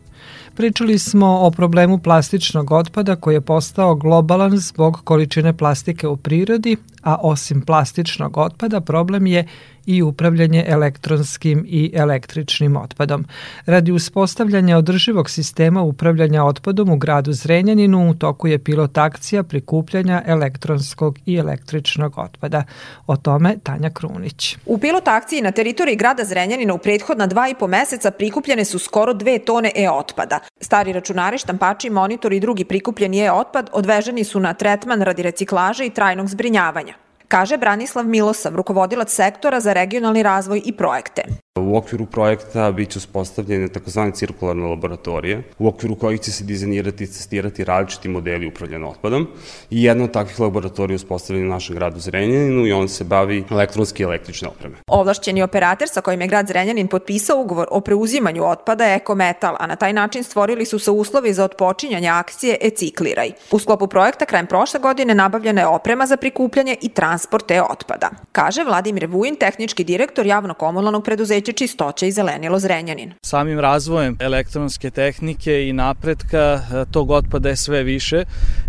Pričali smo o problemu plastičnog otpada koji je postao globalan zbog količine plastike u prirodi, a osim plastičnog otpada problem je i upravljanje elektronskim i električnim otpadom. Radi uspostavljanja održivog sistema upravljanja otpadom u gradu Zrenjaninu u toku je pilot akcija prikupljanja elektronskog i električnog otpada. O tome Tanja Krunić. U pilot akciji na teritoriji grada Zrenjanina u prethodna dva i po meseca prikupljene su skoro dve tone e-otpada. Stari računari, štampači, monitori i drugi prikupljeni e-otpad odveženi su na tretman radi reciklaže i trajnog zbrinjavanja kaže Branislav Milosav, rukovodilac sektora za regionalni razvoj i projekte. U okviru projekta biće uspostavljene takozvane cirkularne laboratorije, u okviru kojih će se dizajnirati i testirati različiti modeli upravljanja otpadom. I jedna od takvih laboratorija je uspostavljena u našem gradu Zrenjaninu i on se bavi elektronske i električne opreme. Ovlašćeni operator sa kojim je grad Zrenjanin potpisao ugovor o preuzimanju otpada je Ekometal, a na taj način stvorili su se uslovi za otpočinjanje akcije E-cikliraj. U sklopu projekta krajem prošle godine nabavljena je oprema za prikupljanje i transport e-otpada. Kaže Vladimir Vujin, tehnički direktor javno-komunalnog preduzeća preduzeće Čistoća i Zelenilo Zrenjanin. Samim razvojem elektronske tehnike i napretka e, tog otpada je sve više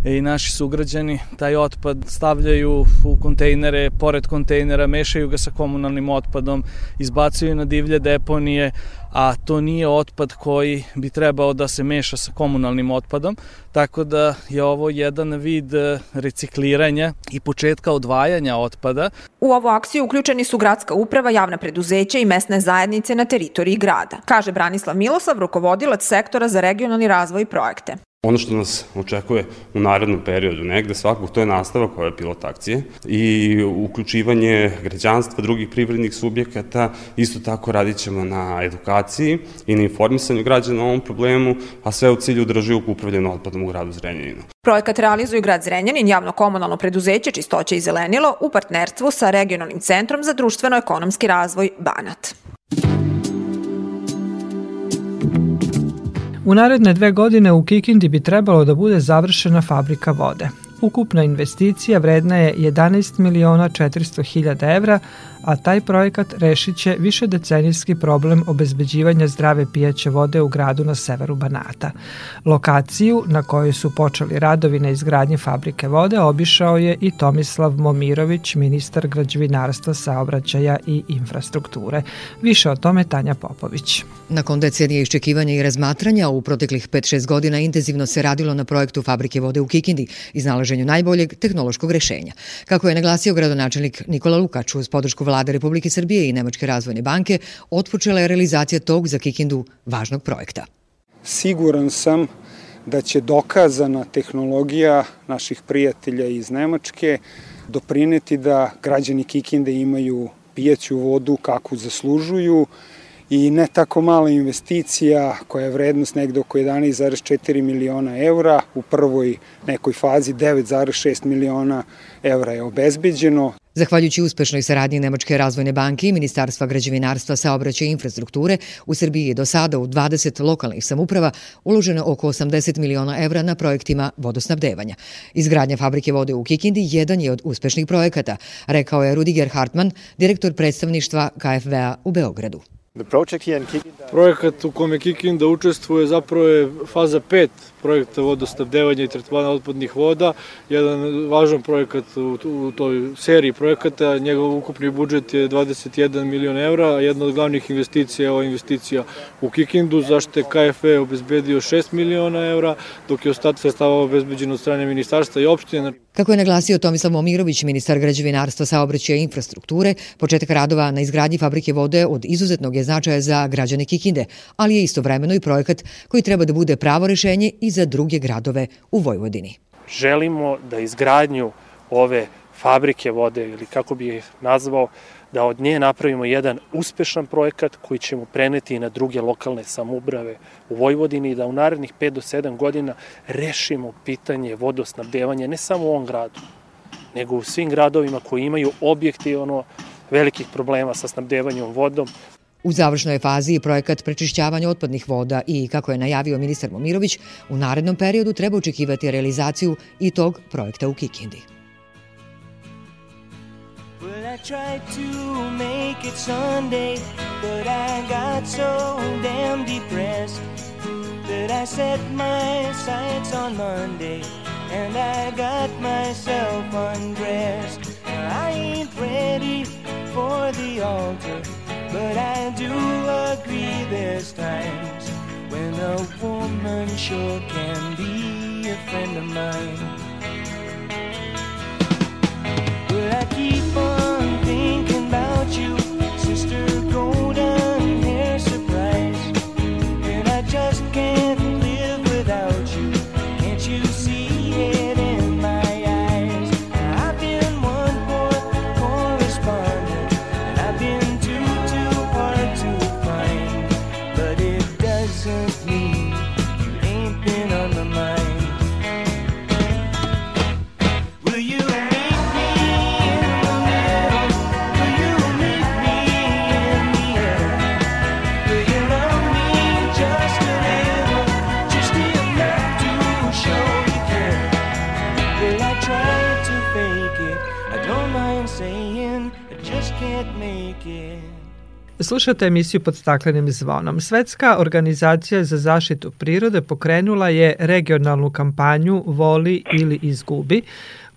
i naši sugrađani taj otpad stavljaju u kontejnere, pored kontejnera, mešaju ga sa komunalnim otpadom, izbacuju na divlje deponije, a to nije otpad koji bi trebao da se meša sa komunalnim otpadom, tako da je ovo jedan vid e, recikliranja i početka odvajanja otpada. U ovu akciju uključeni su gradska uprava, javna preduzeća i mesne zajednice na teritoriji grada, kaže Branislav Miloslav, rukovodilac sektora za regionalni razvoj i projekte. Ono što nas očekuje u narednom periodu negde svakog, to je nastavak ove pilot akcije i uključivanje građanstva, drugih privrednih subjekata, isto tako radit ćemo na edukaciji i na informisanju građana o ovom problemu, a sve u cilju održivog upravljena otpadom u gradu Zrenjaninu. Projekat realizuju grad Zrenjanin, javno komunalno preduzeće Čistoće i zelenilo u partnerstvu sa Regionalnim centrom za društveno-ekonomski razvoj Banat. U naredne dve godine u Kikindi bi trebalo da bude završena fabrika vode. Ukupna investicija vredna je 11 miliona 400 hiljada evra, a taj projekat rešit će više decenijski problem obezbeđivanja zdrave pijaće vode u gradu na severu Banata. Lokaciju na kojoj su počeli radovi na izgradnji fabrike vode obišao je i Tomislav Momirović, ministar građevinarstva, saobraćaja i infrastrukture. Više o tome Tanja Popović. Nakon decenije iščekivanja i razmatranja, u proteklih 5-6 godina intenzivno se radilo na projektu fabrike vode u Kikindi, iznalaženju najboljeg tehnološkog rešenja. Kako je naglasio gradonačelnik Nikola Lukač uz podršku vlade Republike Srbije i Nemačke razvojne banke, otpočela je realizacija tog za Kikindu važnog projekta. Siguran sam da će dokazana tehnologija naših prijatelja iz Nemačke doprineti da građani Kikinde imaju pijeću vodu kakvu zaslužuju, i ne tako mala investicija koja je vrednost negde oko 11,4 miliona eura. U prvoj nekoj fazi 9,6 miliona eura je obezbeđeno. Zahvaljujući uspešnoj saradnji Nemačke razvojne banke i Ministarstva građevinarstva, saobraćaja i infrastrukture, u Srbiji je do sada u 20 lokalnih samuprava uloženo oko 80 miliona evra na projektima vodosnabdevanja. Izgradnja fabrike vode u Kikindi jedan je od uspešnih projekata, rekao je Rudiger Hartmann, direktor predstavništva KFV-a u Beogradu. Projekat u kome Kikinda učestvuje zapravo je faza 5 projekta vodosnabdevanja i tretmana otpadnih voda, jedan važan projekat u, toj seriji projekata, njegov ukupni budžet je 21 milion evra, jedna od glavnih investicija je ova investicija u Kikindu, zašto je KFE obezbedio 6 miliona evra, dok je ostatak sredstava obezbeđen od strane ministarstva i opštine. Kako je naglasio Tomislav Momirović, ministar građevinarstva, saobraćaja i infrastrukture, početak radova na izgradnji fabrike vode od izuzetnog je značaja za građane Kikinde, ali je istovremeno i projekat koji treba da bude pravo rešenje i za druge gradove u Vojvodini. Želimo da izgradnju ove fabrike vode ili kako bi ih nazvao, da od nje napravimo jedan uspešan projekat koji ćemo preneti i na druge lokalne samubrave u Vojvodini i da u narednih 5 do 7 godina rešimo pitanje vodosnabdevanja ne samo u ovom gradu, nego u svim gradovima koji imaju objektivno velikih problema sa snabdevanjem vodom, U završnoj fazi je projekat prečišćavanja otpadnih voda i, kako je najavio ministar Momirović, u narednom periodu treba očekivati realizaciju i tog projekta u Kikindi. I tried to make it Sunday, but I got so damn depressed that I set my sights on Monday and I got myself undressed. I ain't ready for the altar, but I do agree there's times when a woman sure can be a friend of mine. But I keep on thinking about you, Slušate emisiju pod staklenim zvonom. Svetska organizacija za zaštitu prirode pokrenula je regionalnu kampanju Voli ili izgubi,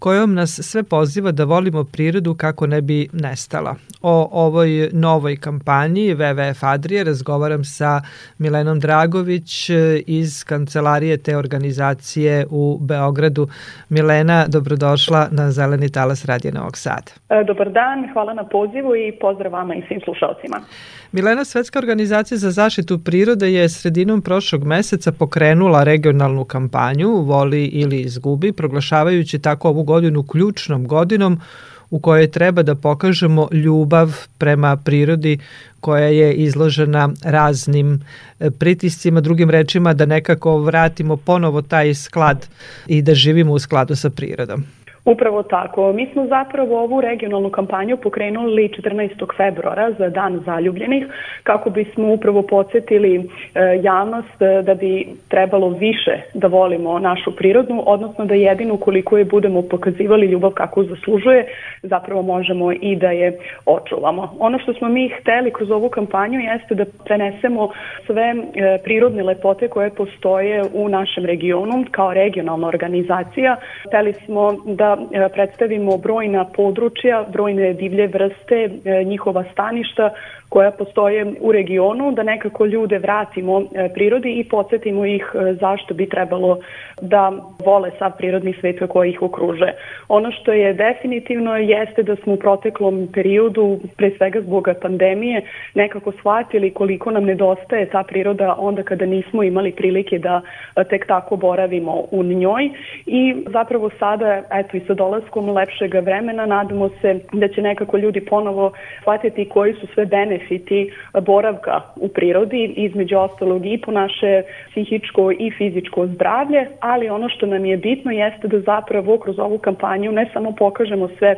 kojom nas sve poziva da volimo prirodu kako ne bi nestala. O ovoj novoj kampanji WWF Adrije razgovaram sa Milenom Dragović iz kancelarije te organizacije u Beogradu. Milena, dobrodošla na Zeleni talas Radija Novog Sada. E, dobar dan, hvala na pozivu i pozdrav vama i svim slušalcima. Milena, Svetska organizacija za zaštitu prirode je sredinom prošlog meseca pokrenula regionalnu kampanju Voli ili izgubi, proglašavajući tako ovu godinu ključnom godinom u kojoj treba da pokažemo ljubav prema prirodi koja je izložena raznim e, pritiscima, drugim rečima da nekako vratimo ponovo taj sklad i da živimo u skladu sa prirodom. Upravo tako. Mi smo zapravo ovu regionalnu kampanju pokrenuli 14. februara za Dan zaljubljenih kako bismo upravo podsjetili e, javnost e, da bi trebalo više da volimo našu prirodnu, odnosno da jedino koliko je budemo pokazivali ljubav kako zaslužuje, zapravo možemo i da je očuvamo. Ono što smo mi hteli kroz ovu kampanju jeste da prenesemo sve e, prirodne lepote koje postoje u našem regionu kao regionalna organizacija. Hteli smo da E, predstavimo brojna područja, brojne divlje vrste, e, njihova staništa koja postoje u regionu, da nekako ljude vratimo e, prirodi i podsjetimo ih zašto bi trebalo da vole sav prirodni svet koji ih okruže. Ono što je definitivno jeste da smo u proteklom periodu, pre svega zbog pandemije, nekako shvatili koliko nam nedostaje ta priroda onda kada nismo imali prilike da tek tako boravimo u njoj i zapravo sada, eto i sa dolaskom lepšeg vremena nadamo se da će nekako ljudi ponovo shvatiti koji su sve benefiti boravka u prirodi, između ostalog i po naše psihičko i fizičko zdravlje, ali ono što nam je bitno jeste da zapravo kroz ovu kampanju ne samo pokažemo sve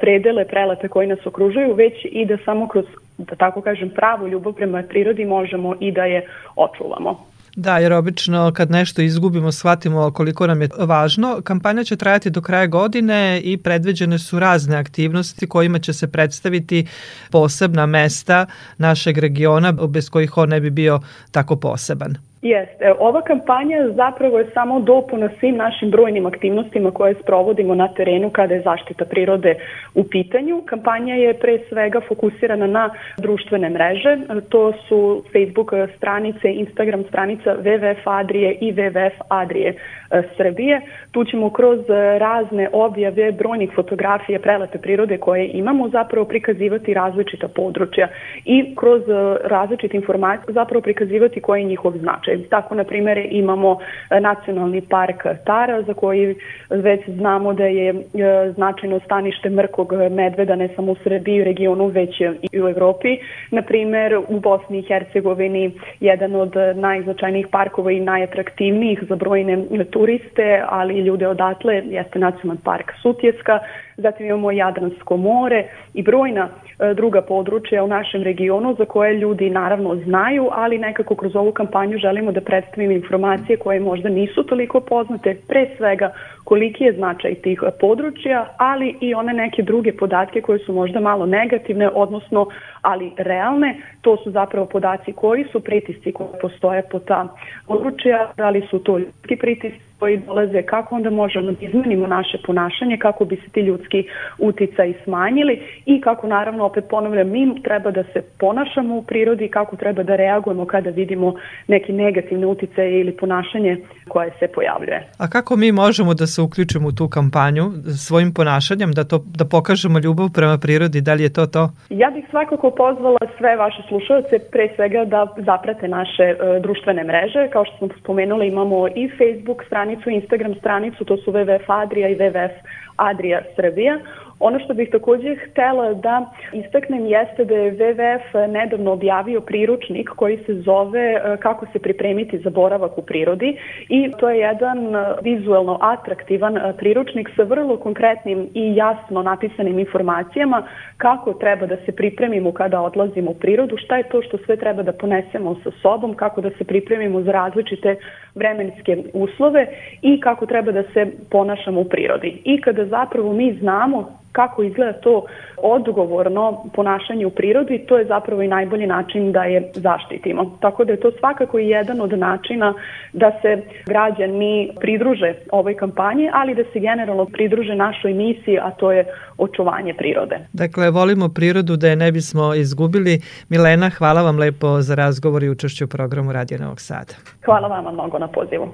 predele prelepe koji nas okružuju, već i da samo kroz da tako kažem, pravu ljubav prema prirodi možemo i da je očuvamo. Da, jer obično kad nešto izgubimo, shvatimo koliko nam je važno. Kampanja će trajati do kraja godine i predviđene su razne aktivnosti kojima će se predstaviti posebna mesta našeg regiona bez kojih on ne bi bio tako poseban. Jeste. Ova kampanja zapravo je samo dopuna svim našim brojnim aktivnostima koje sprovodimo na terenu kada je zaštita prirode u pitanju. Kampanja je pre svega fokusirana na društvene mreže. To su Facebook stranice, Instagram stranica WWF Adrije i WWF Adrije e, Srbije. Tu ćemo kroz razne objave brojnih fotografija prelepe prirode koje imamo zapravo prikazivati različita područja i kroz različite informacije zapravo prikazivati koji je njihov značaj slučaj. Tako, na primjer, imamo e, nacionalni park Tara, za koji već znamo da je e, značajno stanište mrkog medveda, ne samo u Srbiji, u regionu, već i u Evropi. Na primjer, u Bosni i Hercegovini jedan od najznačajnijih parkova i najatraktivnijih za brojne turiste, ali i ljude odatle, jeste nacionalni park Sutjeska, zatim imamo Jadransko more i brojna e, druga područja u našem regionu za koje ljudi naravno znaju, ali nekako kroz ovu kampanju želimo da predstavimo informacije koje možda nisu toliko poznate, pre svega koliki je značaj tih područja, ali i one neke druge podatke koje su možda malo negativne, odnosno ali realne, to su zapravo podaci koji su pritisci koji postoje po ta područja, da li su to ljudski pritisci koji dolaze, kako onda možemo da izmenimo naše ponašanje, kako bi se ti ljudski uticaj smanjili i kako naravno, opet ponavljam, mi treba da se ponašamo u prirodi, kako treba da reagujemo kada vidimo neki negativne uticaje ili ponašanje koje se pojavljuje. A kako mi možemo da se uključimo u tu kampanju svojim ponašanjem, da, to, da pokažemo ljubav prema prirodi, da li je to to? Ja bih svakako pozvala sve vaše slušalce pre svega da zaprate naše uh, društvene mreže. Kao što smo spomenuli imamo i Facebook stranicu, Instagram stranicu, to su WWF Adria i WWF Adria Srbija. Ono što bih takođe htela da istaknem jeste da je WWF nedavno objavio priručnik koji se zove e, Kako se pripremiti za boravak u prirodi i to je jedan e, vizuelno atraktivan e, priručnik sa vrlo konkretnim i jasno napisanim informacijama kako treba da se pripremimo kada odlazimo u prirodu, šta je to što sve treba da ponesemo sa sobom, kako da se pripremimo za različite vremenske uslove i kako treba da se ponašamo u prirodi. I kada zapravo mi znamo kako izgleda to odgovorno ponašanje u prirodi, to je zapravo i najbolji način da je zaštitimo. Tako da je to svakako i jedan od načina da se građani pridruže ovoj kampanji, ali da se generalno pridruže našoj misiji, a to je očuvanje prirode. Dakle, volimo prirodu da je ne bismo izgubili. Milena, hvala vam lepo za razgovor i učešću u programu Radio Novog Sada. Hvala vama mnogo na pozivu.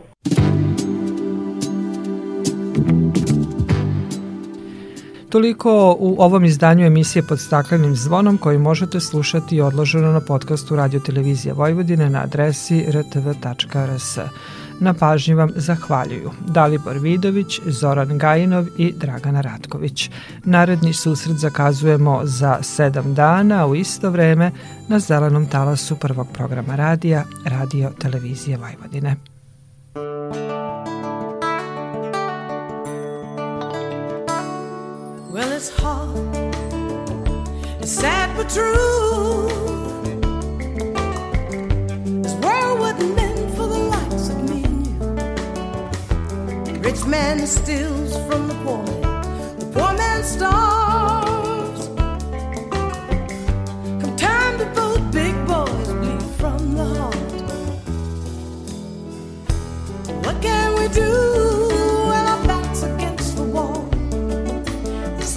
Toliko u ovom izdanju emisije pod staklenim zvonom koji možete slušati odloženo na podcastu Radio Televizija Vojvodine na adresi rtv.rs. Na pažnji vam zahvaljuju Dalibor Vidović, Zoran Gajinov i Dragana Ratković. Naredni susret zakazujemo za sedam dana u isto vreme na zelenom talasu prvog programa radija Radio Televizije Vojvodine. Well, it's hard, it's sad but true. This world wasn't meant for the likes of me and you. Rich man steals from the poor man, the poor man starves. Come time to vote, big boys bleed from the heart. What can we do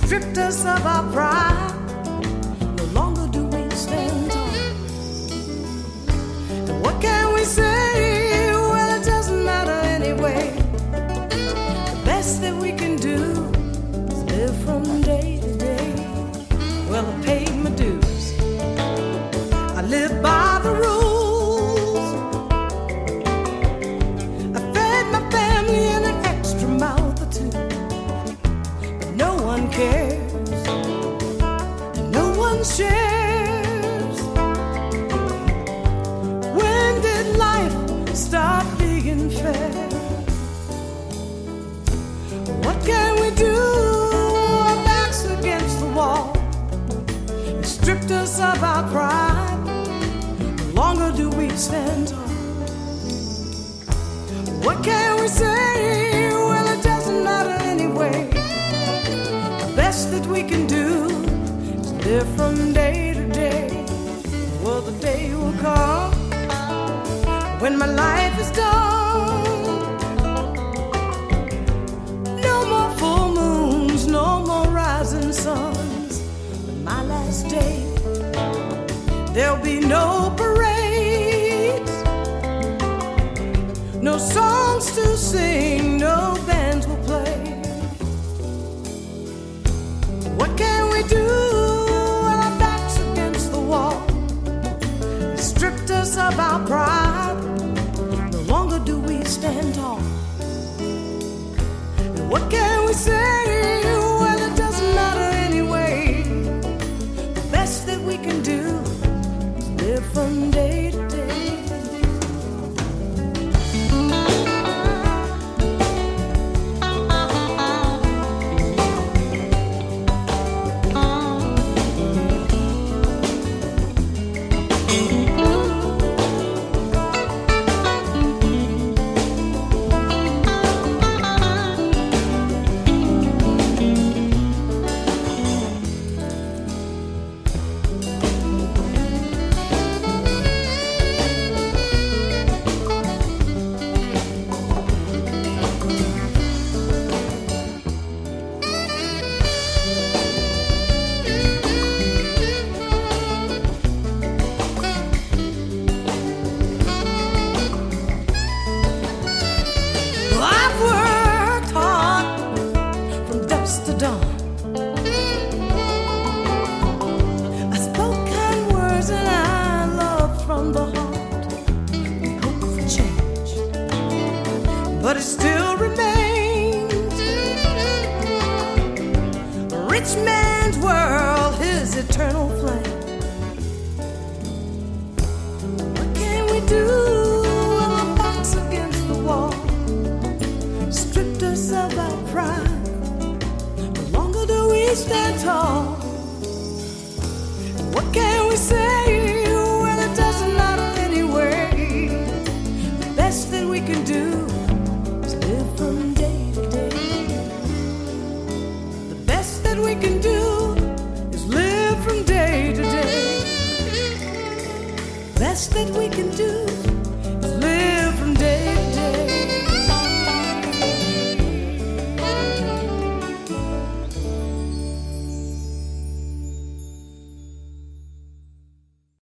stripped us of our pride.